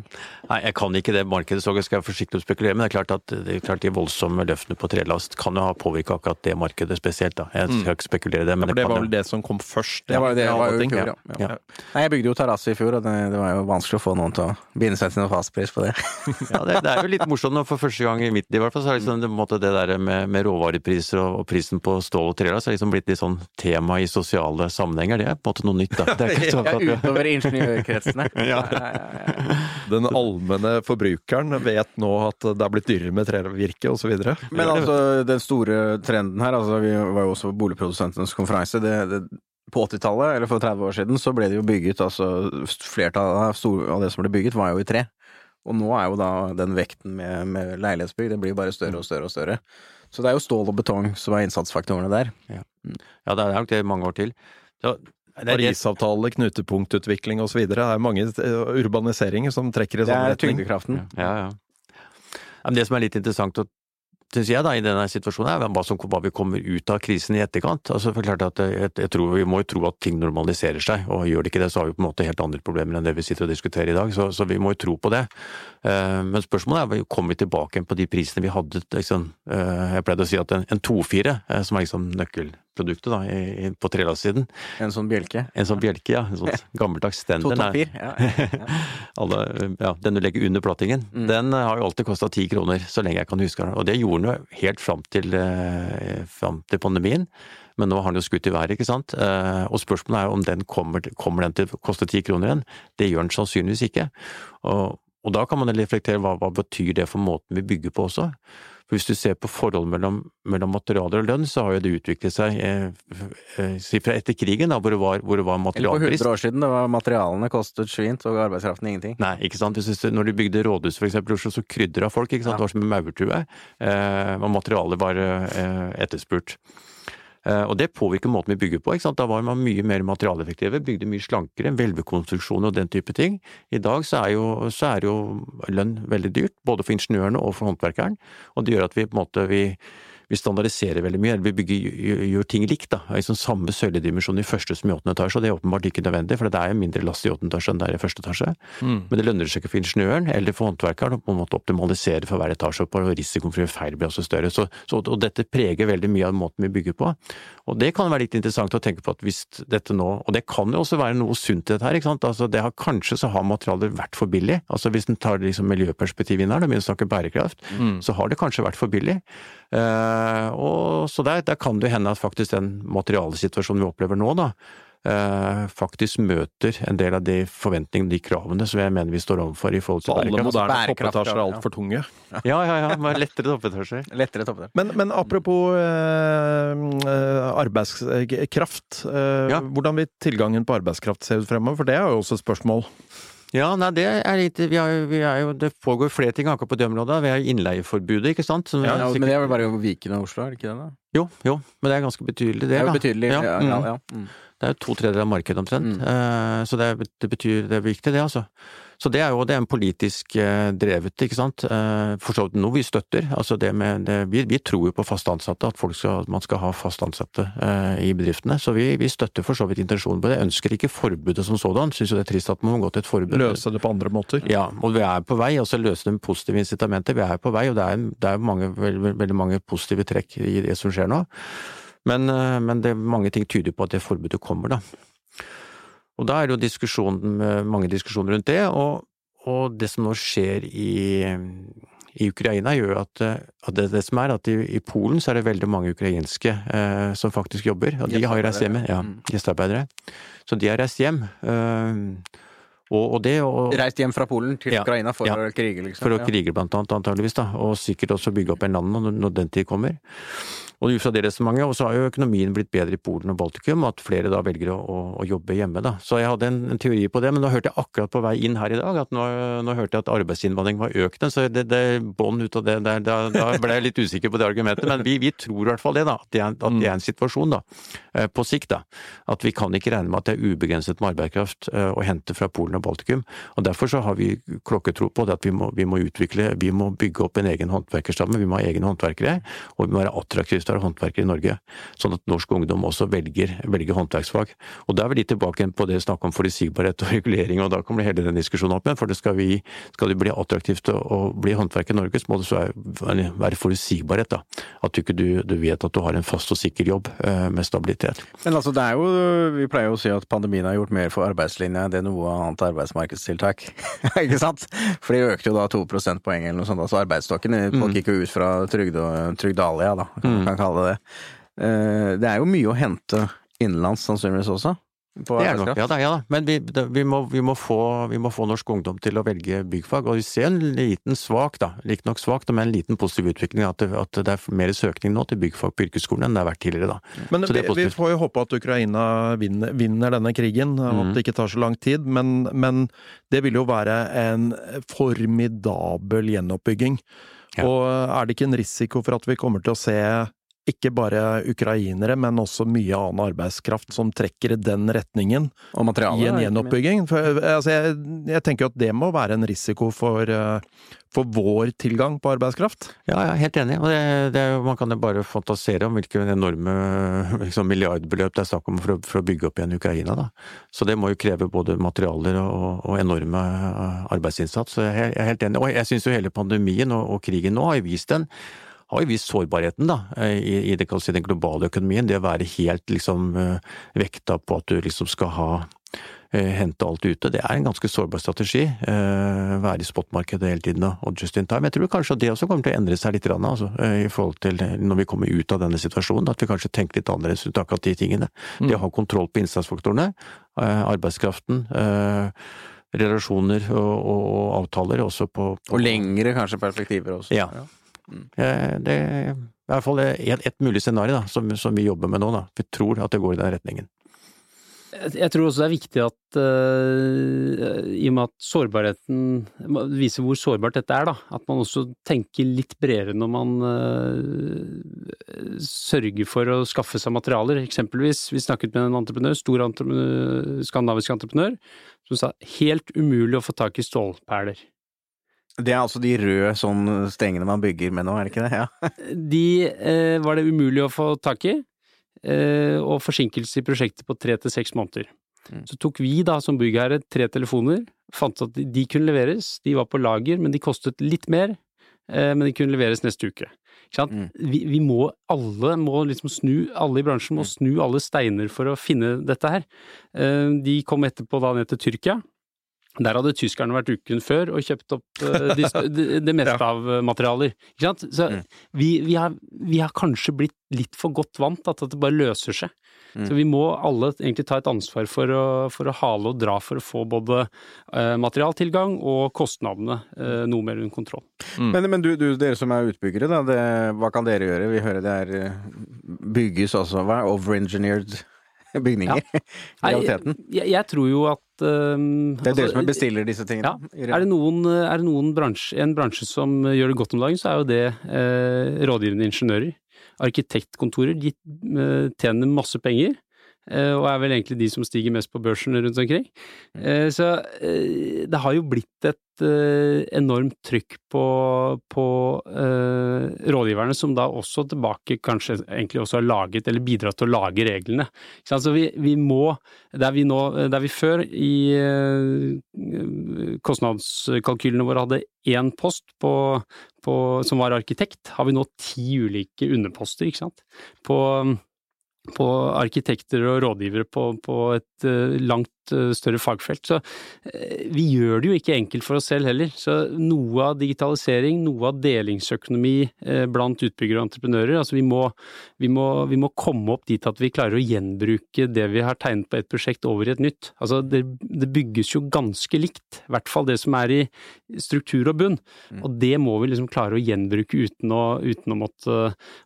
Nei, jeg kan ikke det markedet, så jeg skal være forsiktig med å spekulere. Men det er klart at det er klart de voldsomme løftene på trelast kan jo ha påvirka akkurat det markedet spesielt. da. Jeg skal ikke spekulere det, men ja, For det var vel det som kom først? Det var, jo det var jo i fjor, ja. ja. ja. Ja. Nei, jeg bygde jo terrasse i fjor, og det, det var jo vanskelig å få noen til å binde seg til noen fastpris på det. (laughs) Ja, det, det er jo litt morsomt nå, for første gang i mitt liv i hvert fall, så er liksom, det, det der med, med råvarepriser og, og prisen på stål og trelast er liksom blitt litt sånn tema i sosiale sammenhenger. Det er på en måte noe nytt, da. (laughs) Det er ikke sånn at ja, utover ingeniørkretsene. (laughs) Ja. Ja, ja, ja. (laughs) Den allmenne forbrukeren vet nå at det er blitt dyrere med trevirke osv. Men altså, den store trenden her, altså vi var jo også på Boligprodusentenes konferanse. Det, det, på 80-tallet, eller for 30 år siden, så ble det jo bygget altså Flertallet av, det som ble bygget, var jo i tre. Og nå er jo da den vekten med, med leilighetsbygg, det blir bare større og større og større. Så det er jo stål og betong som er innsatsfaktorene der. Ja, det er nok det mange år til. Så Parisavtale, knutepunktutvikling osv. Det er mange eh, urbaniseringer som trekker i Det samme er retning. tyngdekraften. Ja, ja. Ja, Men det som er litt interessant å synes jeg da, i denne situasjonen, er hva, som, hva vi kommer ut av krisen i etterkant. Altså, for klart at jeg, jeg tror Vi må jo tro at ting normaliserer seg, og gjør det ikke det, så har vi på en måte helt andre problemer enn det vi sitter og diskuterer i dag. Så, så vi må jo tro på det. Uh, men spørsmålet er kommer vi tilbake igjen på de prisene vi hadde. Liksom, uh, jeg pleide å si at en, en 2-4, uh, som er liksom nøkkelproduktet da, i, på trelastsiden, En sånn bjelke. en sånn bjelke, ja, en sånn gammeldags stender. To tapir. Ja. (laughs) alle, ja, den du legger under plattingen, Mm. den har jo alltid kosta ti kroner, så lenge jeg kan huske den. Og det gjorde den jo helt fram til, eh, fram til pandemien. Men nå har den jo skutt i været, ikke sant. Eh, og spørsmålet er jo om den kommer, kommer den til å koste ti kroner igjen. Det gjør den sannsynligvis ikke. Og, og da kan man reflektere hva, hva betyr det for måten vi bygger på også. For Hvis du ser på forholdet mellom, mellom materialer og lønn, så har jo det utviklet seg eh, eh, si fra etter krigen, da, hvor det var, hvor det var Eller på materialpris. 100 år siden, det var materialene kostet svint, og arbeidskraften ingenting. Nei, ikke sant. Du, når de bygde rådhus for eksempel så krydra folk, ikke sant. Det var som en maurtue. Eh, og materialet var eh, etterspurt. Eh, og det påvirker måten vi bygger på. Da var man mye mer materialeffektive, bygde mye slankere, hvelvekonstruksjoner og den type ting. I dag så er, jo, så er jo lønn veldig dyrt, både for ingeniørene og for håndverkeren. Og det gjør at vi på en måte vi, vi standardiserer veldig mye, eller vi bygger, gjør, ting likt. da, sånn Samme søyledimensjon i første som i åttende etasje, og det er åpenbart ikke nødvendig, for det er jo mindre last i åttende etasje enn det er i første etasje. Mm. Men det lønner seg ikke for ingeniøren eller for håndverkeren å på en måte optimalisere for hver etasje, og risikoen for å gjøre feil blir også større. Så, så, og dette preger veldig mye av måten vi bygger på. Og det kan være litt interessant å tenke på at hvis dette nå, og det kan jo også være noe sunt i dette her, ikke sant. Altså det har, kanskje så har materialer vært for billig. Altså hvis en tar liksom miljøperspektivet inn her, da begynner å snakke bærekraft, Mm. så har det kanskje vært for billig. Eh, og så der, der kan det hende at faktisk den materialesituasjonen vi opplever nå, da, eh, faktisk møter en del av de forventningene, de kravene, som jeg mener vi står overfor i forhold til og alle moderne Bærekraft, toppetasjer er ja. altfor tunge. Ja, ja, ja, men lettere toppetasjer. (laughs) Lettere toppetasjer. Men, men apropos eh, eh, arbeidskraft. Eh, Ja. Hvordan vil tilgangen på arbeidskraft se ut fremover? For det er jo også et spørsmål. Ja, nei, det er litt vi er, vi er jo, Det pågår flere ting akkurat på det området. Vi har innleieforbudet, ikke sant. Som Ja, er men det er vel bare Viken og Oslo, er det ikke det? da? Jo, jo, men det er ganske betydelig, det. Det er jo da. betydelig. Ja, Ja, mm. ja, ja. Mm. Det er jo to tredjedeler av markedet omtrent. Mm. Uh, Så det, det betyr det er viktig, det, altså. Så det er jo det er en politisk eh, drevet, ikke sant. Eh, For så vidt noe vi støtter. Altså det med det, vi, vi tror jo på fast ansatte, at folk skal, man skal ha fast ansatte eh, i bedriftene. Så vi, vi støtter for så vidt intensjonen på det. Ønsker ikke forbudet som sådan. Syns jo det er trist at man må gå til et forbud. Løse det på andre måter. Ja, og vi er på vei, altså løse det med positive incitamenter. Vi er på vei, og det er, det er mange, veldig, veldig mange positive trekk i det som skjer nå. Men, men det, mange ting tyder på at det forbudet kommer, da. Og da er det jo diskusjon, eh, mange diskusjoner rundt det, og, og det som nå skjer i, i Ukraina gjør at, eh, at det, det som er at i, i Polen så er det veldig mange ukrainske eh, som faktisk jobber, og de har reist hjem. Ja, Mm. gjestearbeidere. Så de har reist hjem. Eh, og, og det og, Reist hjem fra Polen til Ja, Ukraina for ja. å krige, liksom. for å krige blant annet, antageligvis, da, og sikkert også bygge opp en land når, når den tid kommer. Og ut fra det resonnementet, og så har jo økonomien blitt bedre i Polen og Baltikum, at flere da velger å, å, å jobbe hjemme, da. Så jeg hadde en, en teori på det, men nå hørte jeg akkurat på vei inn her i dag at nå, nå hørte jeg at arbeidsinnvandring var økende, så det, det bånd ut av det der, da, da ble jeg litt usikker på det argumentet. Men vi, vi tror i hvert fall det, da. At det, er, at det er en situasjon, da. eh, På sikt, da. At vi kan ikke regne med at det er ubegrenset med arbeidskraft eh, å hente fra Polen og Baltikum. Og derfor så har vi klokketro på det at vi må, vi må utvikle, vi må bygge opp en egen håndverkerstamme, vi må ha egne håndverkere, og vi må være attraktive å være håndverkere i Norge. Sånn at norsk ungdom også velger, velger håndverksfag. Og da er vi litt tilbake på det snakk om forutsigbarhet og (laughs) regulering, og da kommer hele den diskusjonen opp igjen. For det skal, vi, skal det bli attraktivt å, bli håndverker i Norge, så må det så være, forutsigbarhet, da. At du ikke du, du vet at du har en fast og sikker jobb eh, med stabilitet. Men altså, det er jo Vi pleier jo å si at pandemien har gjort mer for arbeidslinja enn det noe annet arbeidsmarkedstiltak. (laughs) ikke sant? For de økte jo da to prosentpoeng eller noe sånt. Altså arbeidsstokken Folk gikk jo ut fra trygde, trygdalia, da, kan man kan kalle det det. Eh, Det er jo mye å hente innenlands sannsynligvis også. På Det er nok, ja da, ja da. Men vi, det, vi, må, vi, må få, vi må få norsk ungdom til å velge byggfag, og vi ser en liten svak, da, riktignok svak, men en liten positiv utvikling. At det, at det er mer søkning nå til byggfag på yrkesskolen enn det har vært tidligere, da. Men Så det vi, er vi får jo håpe at Ukraina vinner, vinner denne krigen, og Mhm. at det ikke tar så lang tid. Men, men det vil jo være en formidabel gjenoppbygging. Ja. Og er det ikke en risiko for at vi kommer til å se ikke bare ukrainere, men også mye annen arbeidskraft som trekker i den retningen i en gjenoppbygging. For, altså, jeg, jeg tenker jo at det må være en risiko for, eh, for vår tilgang på arbeidskraft. Ja, jeg er helt enig. Det, det man kan jo bare fantasere om hvilke enorme (laughs) liksom, milliardbeløp det er snakk om for å, for å bygge opp igjen Ukraina. Da. Så det må jo kreve både materialer og, og enorme eh, arbeidsinnsats. Så jeg, jeg er helt enig. Og jeg syns jo hele pandemien og, og krigen nå har jo vist den har jo vist sårbarheten da, i, i det, si, den globale økonomien. Det å være helt liksom eh, vekta på at du liksom skal ha eh, hente alt ute. Det er en ganske sårbar strategi. Eh, være i spotmarkedet hele tiden og just in time. Jeg tror kanskje det også kommer til å endre seg litt altså, i forhold til når vi kommer ut av denne situasjonen. At vi kanskje tenker litt annerledes ut akkurat de tingene. Det å ha kontroll på innsatsfaktorene, arbeidskraften relasjoner og, og, og avtaler også på, på, Og lengre kanskje perspektiver også. Ja. Eh, Det er i hvert fall et mulig scenario da, som, som, vi jobber med nå. Da. Vi tror at det går i den retningen. Jeg tror også det er viktig at, uh, i og med at sårbarheten viser hvor sårbart dette er, da, at man også tenker litt bredere når man uh, sørger for å skaffe seg materialer. Eksempelvis, vi snakket med en entreprenør, stor entreprenør, skandinavisk entreprenør, som sa helt umulig å få tak i stålperler. Det er altså de røde sånn stengene man bygger med nå, er det ikke det? Ja. (laughs) De eh, var det umulig å få tak i. Eh, og forsinkelse i prosjektet på tre til seks måneder. Mm. Så tok vi da som byggherre tre telefoner, fant at de kunne leveres, de var på lager, men de kostet litt mer, eh, men de kunne leveres neste uke. Mm. Vi, vi, må, alle må liksom snu, alle i bransjen må mm. snu alle steiner for å finne dette her. Eh, de kom etterpå da ned til Tyrkia. Der hadde tyskerne vært uken før og kjøpt opp (laughs) det de, de, meste ja. av materialer. Ikke sant? Så mm. vi, vi, har, vi, har, kanskje blitt litt for godt vant til at det bare løser seg. Mm. Så vi må alle egentlig ta et ansvar for å, for å hale og dra for å få både uh, materialtilgang og kostnadene uh, noe mer under kontroll. Mm. Men, men du, du, dere som er utbyggere, da, det, hva kan dere gjøre? Vi hører det er bygges også, hva er overengineered? (laughs) bygninger, ja. (laughs) realiteten? Jeg, jeg, tror jo at um, Det er dere altså, som bestiller disse tingene? Ja. Er det, noen, er det noen bransje, en bransje som gjør det godt om dagen, så er jo det eh, rådgivende ingeniører. Arkitektkontorer de eh, tjener masse penger. Eh, og er vel egentlig de som stiger mest på børsen rundt omkring. Mm. Så det har jo blitt et enormt trykk på, på rådgiverne, som da også tilbake kanskje egentlig også har laget, eller bidratt til å lage reglene. Så vi, vi må, der vi nå, der vi før i kostnadskalkylene våre hadde én post på, på, som var arkitekt, har vi nå ti ulike underposter, ikke sant. På på arkitekter og rådgivere på, på et uh, langt større fagfelt. Så uh, vi gjør det jo ikke enkelt for oss selv heller. Så noe av digitalisering, noe av delingsøkonomi blant utbyggere og entreprenører, altså vi må, vi, må, vi må, komme opp dit at vi klarer å gjenbruke det vi har tegnet på et prosjekt over i et nytt. Altså det, det bygges jo ganske likt, i hvert fall det som er i struktur og bunn. Mm. Og det må vi liksom klare å gjenbruke uten å, uten å måtte,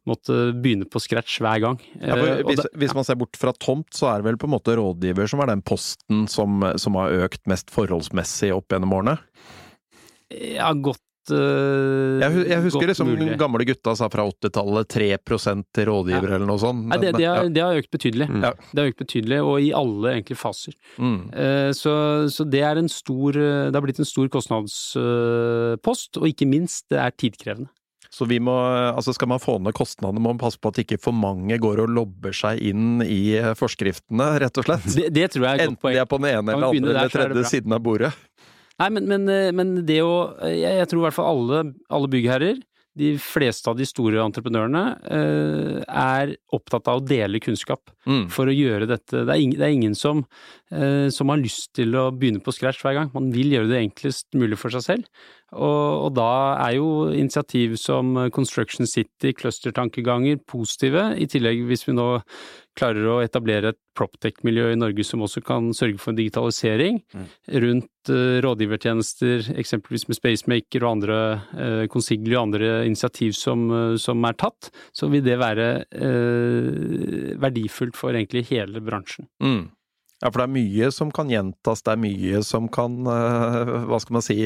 måtte, begynne på scratch hver gang. Ja, hvis, hvis, man ser bort fra tomt, så er det vel på en måte rådgiver som er den posten som, som har økt mest forholdsmessig opp gjennom årene? Ja, godt Uh, jeg, jeg, husker liksom mulig. gamle gutta sa fra 80-tallet 3 til rådgivere ja. eller noe sånt. Nei, det, det, har, det, har, økt betydelig. Mm. Det har økt betydelig, og i alle egentlig faser. Mm. Uh, så, så, det er en stor Det har blitt en stor kostnadspost, og ikke minst, det er tidkrevende. Så vi må, altså skal man få ned kostnadene, må man passe på at ikke for mange går og lobber seg inn i forskriftene, rett og slett. Det, det tror jeg er et godt poeng. Enten de er på den ene eller andre eller tredje siden av bordet. Nei, men, men, men det å jeg, jeg, tror i hvert fall alle, alle byggherrer de fleste av de store entreprenørene eh, er opptatt av å dele kunnskap mm. for å gjøre dette. Det er ingen, det er ingen som, eh, som, har lyst til å begynne på scratch hver gang. Man vil gjøre det enklest mulig for seg selv. Og, og da er jo initiativ som Construction City, clustertankeganger, positive. I tillegg, hvis vi nå klarer å etablere et proptech-miljø i Norge som også kan sørge for digitalisering mm. rundt uh, rådgivertjenester, eksempelvis med Spacemaker og andre uh, Consigli og andre initiativ som, uh, som, er tatt, så vil det være verdifullt for egentlig hele bransjen. Mm. Ja, for det er mye som kan gjentas, det er mye som kan, hva skal man si,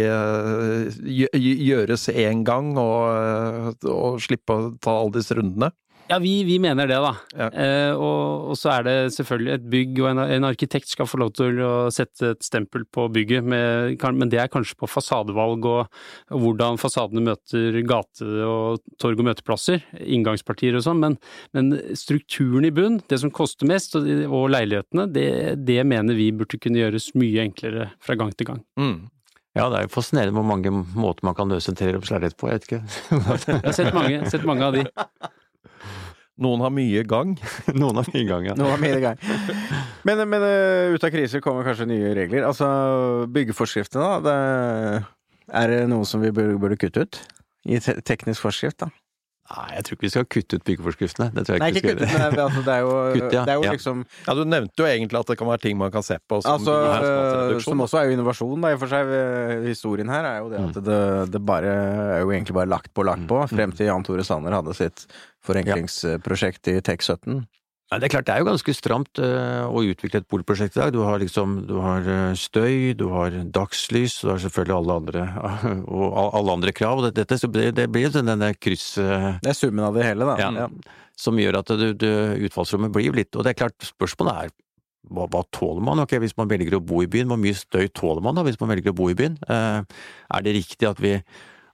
gjøres én gang og, og slippe å ta alle disse rundene. Ja, vi, vi mener det, da. Ja. Eh, og, og så er det selvfølgelig et bygg, og en, en arkitekt skal få lov til å sette et stempel på bygget, med, kan- men det er kanskje på fasadevalg og, og hvordan fasadene møter gate og torg og møteplasser, inngangspartier og sånn, men, men strukturen i bunn, det som koster mest, og, og leilighetene, det, det mener vi burde kunne gjøres mye enklere fra gang til gang. Mm. Ja, det er jo fascinerende hvor mange måter man kan løse en treroms på, jeg vet ikke. Jeg har sett mange, sett mange av de. Noen har mye gang. (laughs) Noen har mye gang, ja. Noen har mye gang. (laughs) Men, men eh, ut av krise kommer kanskje nye regler. Altså, byggeforskriftene, da. Det, er det noe som vi burde, burde kutte ut? I te teknisk forskrift, da? Nei, jeg tror ikke vi skal kutte ut byggeforskriftene. Det tror jeg Nei, ikke vi skal gjøre. men altså, det er jo, (laughs) Kutt, ja. det er jo Ja. liksom Ja, Du nevnte jo egentlig at det kan være ting man kan se på som Altså, som også er jo innovasjon, da, i og for seg. Historien her er jo det at det, det bare er jo egentlig bare lagt på, lagt på, frem til Jan Tore Sanner hadde sitt forenklingsprosjekt i TEK17. Nei, det er klart det er jo ganske stramt eh, å utvikle et boligprosjekt i dag. Du har liksom du har eh, støy, du har dagslys, du har selvfølgelig alle andre, (laughs) og alle andre krav. Og det, dette, så det, det blir denne kryss... eh, Det er summen av det hele, da. Ja. som gjør at du, du, utfallsrommet blir litt Og det er klart, spørsmålet er hva, hva tåler man? Ok, Hvis man velger å bo i byen, hvor mye støy tåler man da hvis man velger å bo i byen? Eh, er det riktig at vi,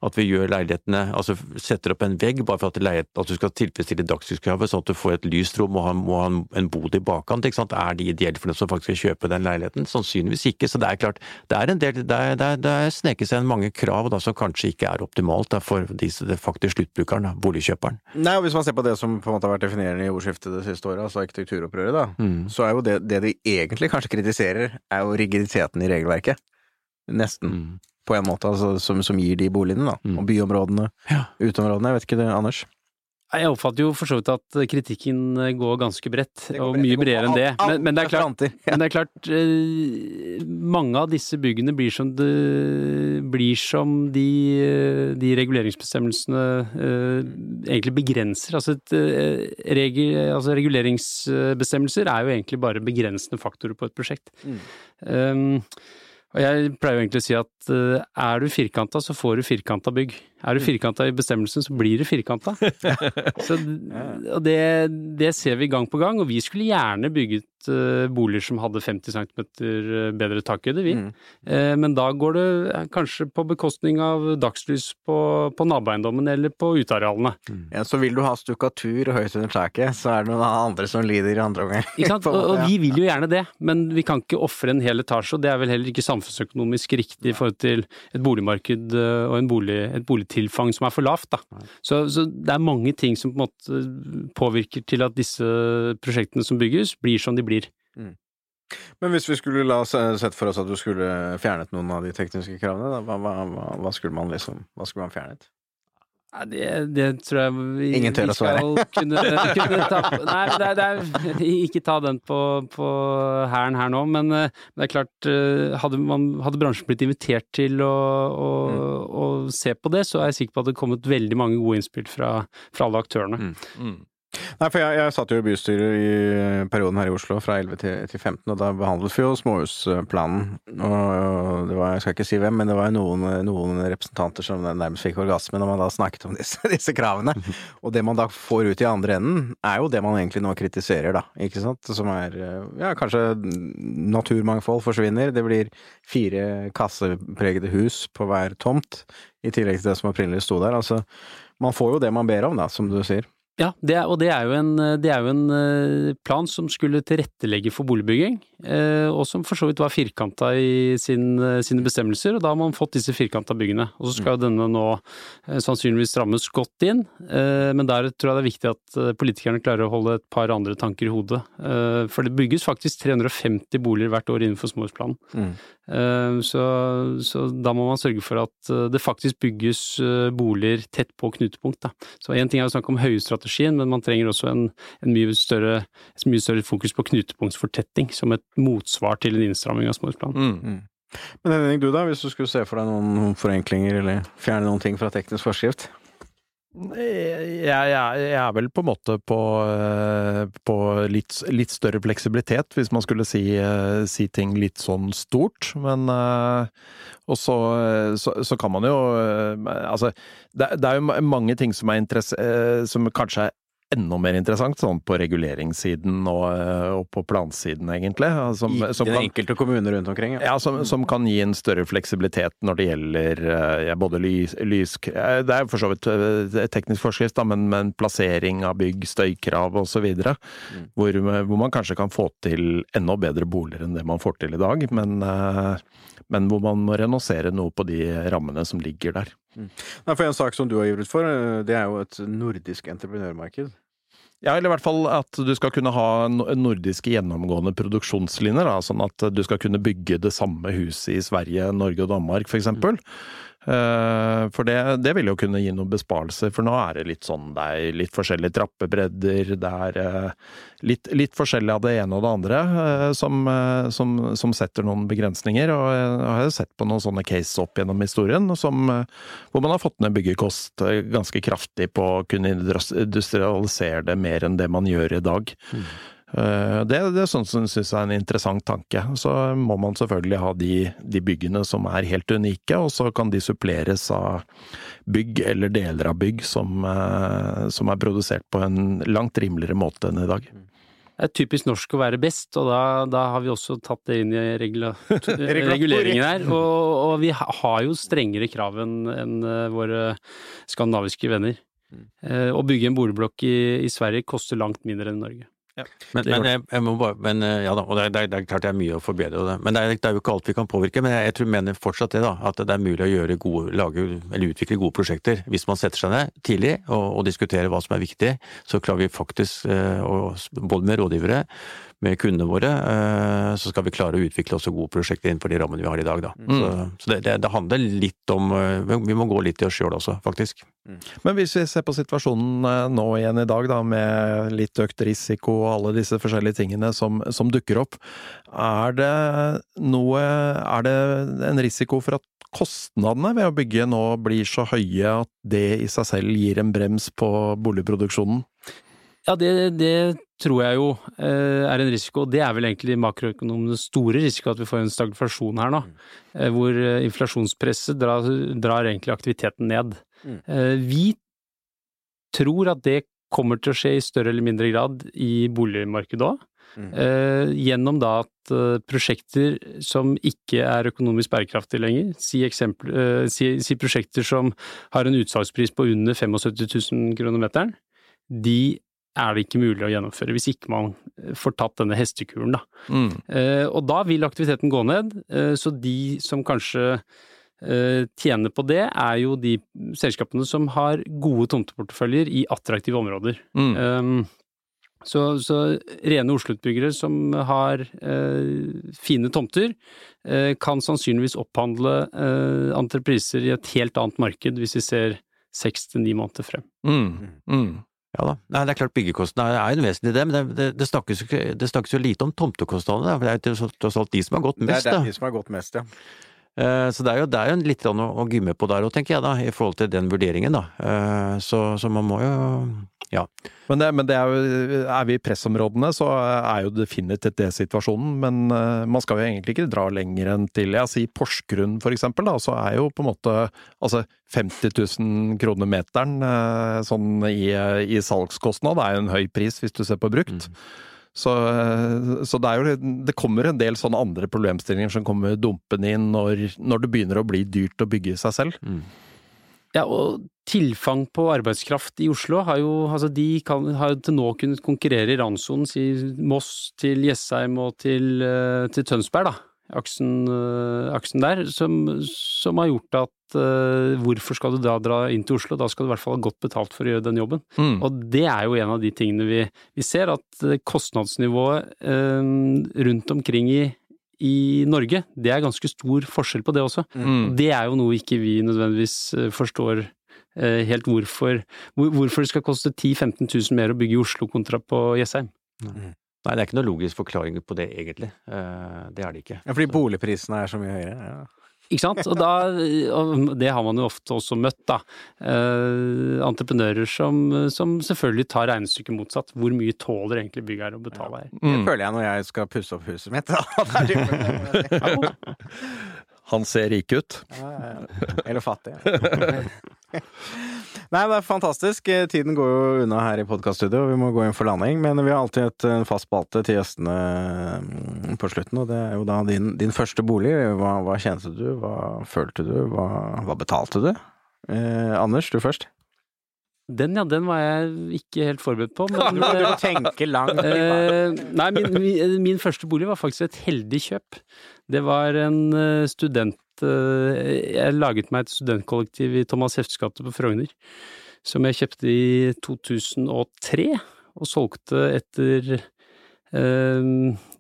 at vi gjør leilighetene Altså setter opp en vegg bare for at, at du skal tilfredsstille dagslydskravet, sånn at du får et lyst rom og må ha en bod i bakkant? ikke sant? Er det ideelt for dem som faktisk skal kjøpe den leiligheten? Sannsynligvis ikke. Så det er klart, det er en del Det er, det er, det er seg inn mange krav da, som kanskje ikke er optimalt da, for de, det faktisk sluttbrukeren, da, boligkjøperen. Nei, og Hvis man ser på det som på en måte har vært definerende i ordskiftet det siste året, altså arkitekturopprøret, da, Mm. så er jo det, det de egentlig kanskje kritiserer, er jo rigiditeten i regelverket. Nesten, Mm. På en måte, altså, som, som gir de boligene, da. Mm. Og byområdene, Ja. uteområdene. Jeg vet ikke det, Anders? Jeg oppfatter jo for så vidt at kritikken går ganske bredt, går og mye bredere enn det. Men, men det er klart, men det er klart eh, mange av disse byggene blir som, det, blir som de, eh, de reguleringsbestemmelsene eh, egentlig begrenser. Altså, et, eh, regel, altså reguleringsbestemmelser er jo egentlig bare begrensende faktorer på et prosjekt. Mm. Um, og jeg pleier jo egentlig å si at eh, er du firkanta, så får du firkanta bygg. Er Mm. du firkanta i bestemmelsen, så blir du firkanta. (laughs) så, og det, det ser vi gang på gang, og vi skulle gjerne bygget eh, boliger som hadde 50 cm bedre takhøyde, vi. Mm. Eh, men da går det eh, kanskje på bekostning av dagslys på, på naboeiendommen eller på utearealene. Ja, så vil du ha stukkatur høyt under taket, så er det noen andre som lider i andre omgang. Ikke sant? (laughs) Og, og vi vil jo gjerne det, men vi kan ikke ofre en hel etasje, og det er vel heller ikke samfunnsøkonomisk riktig i forhold til et boligmarked eh, og en bolig, et boligtilfang som er for lavt. Da. Så, så det er mange ting som på en måte påvirker til at disse prosjektene som bygges, blir som de blir. Men hvis vi skulle la oss eh, sett for oss at du skulle fjernet noen av de tekniske kravene, da, hva, hva, hva skulle man liksom Hva skulle man fjernet? Nei, det, det tror jeg vi, Ingen tør å svare. kunne, kunne ta (laughs) Nei, det er, det er, ikke ta den på, på hæren her nå, men eh, det er klart eh, Hadde, man, hadde bransjen blitt invitert til å, å, å se på det, så er jeg sikker på at det kommet veldig mange gode innspill fra, fra alle aktørene. Mm. Nei, for jeg, jeg satt jo i bystyret i perioden her i Oslo, fra 11 til, til 15, og da behandlet vi jo småhusplanen. Og det var, jeg skal ikke si hvem, men det var jo noen, noen representanter som nærmest fikk orgasme når man da snakket om (laughs) disse, disse kravene. Og det man da får ut i andre enden, er jo det man egentlig nå kritiserer, da. Ikke sant? Som er ja, kanskje naturmangfold forsvinner, det blir fire kassepregede hus på hver tomt, i tillegg til det som opprinnelig sto der. Altså, man får jo det man ber om, da, som du sier. Ja, det er, og det er, jo en, det er jo en eh, plan som skulle tilrettelegge for boligbygging, eh, og som for så vidt var firkanta i sin, eh, sine bestemmelser, og da har man fått disse firkanta byggene. Og så skal jo denne nå sannsynligvis strammes godt inn, men der tror jeg det er viktig at politikerne klarer å holde et par andre tanker i hodet. For det bygges faktisk 350 boliger hvert år innenfor småhusplanen. Mm. Så, så da må man sørge for at det faktisk bygges boliger tett på knutepunkt. Da. Så én ting er å snakke om høystrategien, men man trenger også en, en mye, større, et mye større fokus på knutepunktsfortetting som et motsvar til en innstramming av småhusplanen. Mm. Men Henning, du da, hvis du skulle se for deg noen, noen forenklinger, eller fjerne noen ting fra teknisk forskrift? Jeg, jeg, jeg er vel på en måte på, eh, på litt, litt større fleksibilitet, hvis man skulle si, eh, si ting litt sånn stort. Men eh, Og så, så, så kan man jo Altså, det, det er jo mange ting som er Som kanskje er enda mer interessant, sånn på reguleringssiden og, eh, og på plansiden, egentlig. Som, I som den kan- enkelte kommune rundt omkring. ja, som, som kan gi en større fleksibilitet når det gjelder eh, ja, både lys, lys eh, Det er for så vidt eh, teknisk forskrift, da, men, men plassering av bygg, støykrav osv. Mm. Hvor, hvor man kanskje kan få til enda bedre boliger enn det man får til i dag. Men, eh, men hvor man må renonsere noe på de rammene som ligger der. Nei, for En sak som du har ivret for, eh, det er jo et nordisk entreprenørmarked. Ja, eller i hvert fall at du skal kunne ha no- nordiske gjennomgående produksjonslinjer. Sånn at du skal kunne bygge det samme huset i Sverige, Norge og Danmark f.eks. Eh, For det, det vil jo kunne gi noen besparelser, for nå er det litt sånn det er litt forskjellige trappebredder, det er eh, litt, litt forskjellig av det ene og det andre eh, som, som, som setter noen begrensninger. Og jeg har sett på noen sånne cases opp gjennom historien som, hvor man har fått ned byggekost ganske kraftig på å kunne industrialisere det mer enn det man gjør i dag. Eh, Det, det er sånn som jeg er en interessant tanke. Så må man selvfølgelig ha de, de byggene som er helt unike, og så kan de suppleres av bygg eller deler av bygg som, eh, som er produsert på en langt rimeligere måte enn i dag. Det er typisk norsk å være best, og da, da har vi også tatt det inn i regula (laughs) reguleringen her. Og, og vi har jo strengere krav enn enn, eh, våre skandinaviske venner. Eh, Å bygge en boligblokk i, i Sverige koster langt mindre enn i Norge. Men, men, jeg, jeg bare, men eh, ja da, og det, er- det er klart det er mye å forbedre. Det. Men det er, det er jo ikke alt vi kan påvirke. Men jeg, jeg tror, mener fortsatt det, da. At det er mulig å gjøre gode, lage eller utvikle gode prosjekter. Hvis man setter seg ned tidlig og, og diskuterer hva som er viktig, så klarer vi faktisk, eh, å- både med rådgivere, med kundene våre, eh, så skal vi klare å utvikle også gode prosjekter innenfor de rammene vi har i dag. Da. Så, så det, det, det handler litt om eh, Vi må gå litt i oss sjøl også, faktisk. Men hvis vi ser på situasjonen eh, nå igjen i dag, da, med litt økt risiko og alle disse forskjellige tingene som, som dukker opp, er det noe Er det en risiko for at kostnadene ved å bygge nå blir så høye at det i seg selv gir en brems på boligproduksjonen? Ja, det, det tror jeg jo eh, er en risiko. Det er vel egentlig makroøkonomenes store risiko, at vi får en stagflasjon her nå. Eh, hvor eh, inflasjonspresset drar, drar egentlig aktiviteten ned. Mm. Vi tror at det kommer til å skje i større eller mindre grad i boligmarkedet òg. Mm. Eh, gjennom da at eh, prosjekter som ikke er økonomisk bærekraftige lenger, si, eksempel, eh, si, si prosjekter som har en utsalgspris på under 75 000 kroner meteren, de er det ikke mulig å gjennomføre hvis ikke man eh, får tatt denne hestekuren, da. Mm. Eh, og da vil aktiviteten gå ned, eh, så de som kanskje eh, tjener på det, er jo de selskapene som har gode tomteporteføljer i attraktive områder. Mm. Um, så, så rene Oslo-utbyggere som har eh, fine tomter, eh, kan sannsynligvis opphandle eh, entrepriser i et helt annet marked hvis vi ser seks til ni måneder frem. Mm. Mm. Ja da. Nei, det er klart byggekostnadene er en vesentlig det, men det, det, det, snakkes, det snakkes jo lite om tomtekostnadene. for Det er jo tross alt de som har gått Det er det da. de som har gått mest, ja. Eh, Så det er jo, det er jo litt å, å gymme på der òg, tenker jeg, da, i forhold til den vurderingen, da. Eh, Så, så man må jo Ja. Men, det, men det er, jo, er vi i pressområdene, så er jo definitivt det situasjonen. Men eh, man skal jo egentlig ikke dra lenger enn til ja, si Porsgrunn for eksempel, da, så er jo på en måte altså 50 000 kroner meteren sånn i, i salgskostnad er jo en høy pris hvis du ser på brukt. Så, eh, så det, jo, det kommer en del sånne andre problemstillinger som kommer dumpende inn når, når det begynner å bli dyrt å bygge seg selv. Mm. Ja, og tilfang på arbeidskraft i Oslo har jo, altså de kan, har til nå kunnet konkurrere i randsonen, si Moss til Jessheim og til, eh, til Tønsberg, da. Aksen, eh, aksen der, som, som har gjort at uh, hvorfor skal du da dra inn til Oslo, da skal du i hvert fall ha godt betalt for å gjøre den jobben. Mm. Og det er jo en av de tingene vi, vi ser, at eh, kostnadsnivået eh, rundt omkring i, i Norge, det er ganske stor forskjell på det også. Mm. Det er jo noe ikke vi nødvendigvis forstår helt hvorfor, hvor, hvorfor det skal koste 10 000-15 000 mer å bygge i Oslo kontra på Jessheim. Nei, det er ikke noe logisk forklaring på det, egentlig. Eh, Det er det ikke. ja. Fordi boligprisene er så mye høyere. Ja. Ikke sant? Og, da, og det har man jo ofte også møtt, da. Eh, entreprenører som, som selvfølgelig tar regnestykket motsatt. Hvor mye tåler egentlig byggherre å betale her? Det Mm. føler jeg når jeg skal pusse opp huset mitt. Da. (laughs) (laughs) Han ser rik ut. Eller fattig. (laughs) Nei, det er fantastisk. Eh, Tiden går jo unna her i podkaststudio, vi må gå inn for landing. Men vi har alltid et fast spalte til gjestene mm, på slutten, og det er jo da din, din første bolig. Hva, hva tjente du, hva følte du, hva, hva betalte du? Eh, Anders, du først. Den, ja, den var jeg ikke helt forberedt på, men (laughs) Du eh, må tenke langt. Eh, nei, min, min, min første bolig var faktisk et heldig kjøp. Det var en eh, student... eh, jeg laget meg et studentkollektiv i Thomas Hefts på Frogner, som jeg kjøpte i 2003, og solgte etter eh,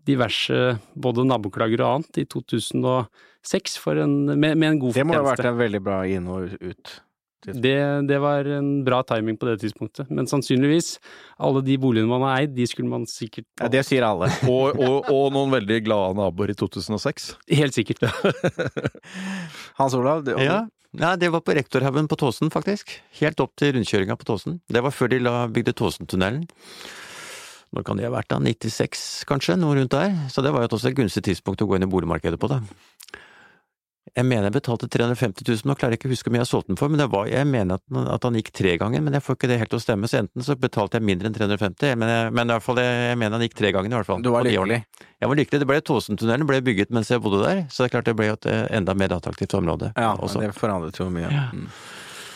diverse både naboklager og annet i 2006 for en, med, med en god Det må ha vært en veldig bra inn og ut. Det, det var en bra timing på det tidspunktet, men sannsynligvis, alle de boligene man har eid, de skulle man sikkert Ja, det sier alle. (laughs) Og, og, og noen veldig glade naboer i 2006. Helt sikkert. (laughs) Hans Olav, du, Ja. ja, det var på Rektorhaugen på Tåsen, faktisk. Helt opp til rundkjøringa på Tåsen. Det var før de la, bygde Tåsentunnelen. Når kan det ha vært da? 96, kanskje? Noe rundt der. Så det var jo også et gunstig tidspunkt å gå inn i boligmarkedet på, da. Jeg mener jeg betalte 350 000, nå klarer jeg ikke å huske hvor mye jeg solgte den for, men det var, jeg mener at, han- at han gikk tre ganger, men jeg får ikke det helt til å stemme, så enten så betalte jeg mindre enn 350, men, jeg, men i hvert fall, jeg, jeg mener han gikk tre ganger i hvert fall. du var lykkelig. Jeg var lykkelig. Det ble Tåsentunnelen ble bygget mens jeg bodde der, så det er klart det ble et eh, enda mer attraktivt område. Ja, også. det forandret jo mye. Ja. Mm.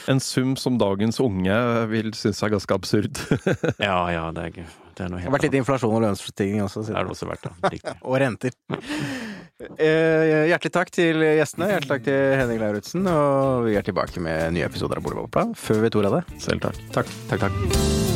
En sum som dagens unge vil synes er ganske absurd. (laughs) Ja, ja, det er, det er noe Det har vært litt inflasjon og lønnsstigning også. Det siden. er det også vært, da. Riktig. (laughs) Og renter. (laughs) Eh, hjertelig takk til gjestene. Hjertelig takk til Henning Lauritzen. Og vi er tilbake med nye episoder av Boligbobla før vi vet ordet av det. Selv takk. Takk, takk, takk.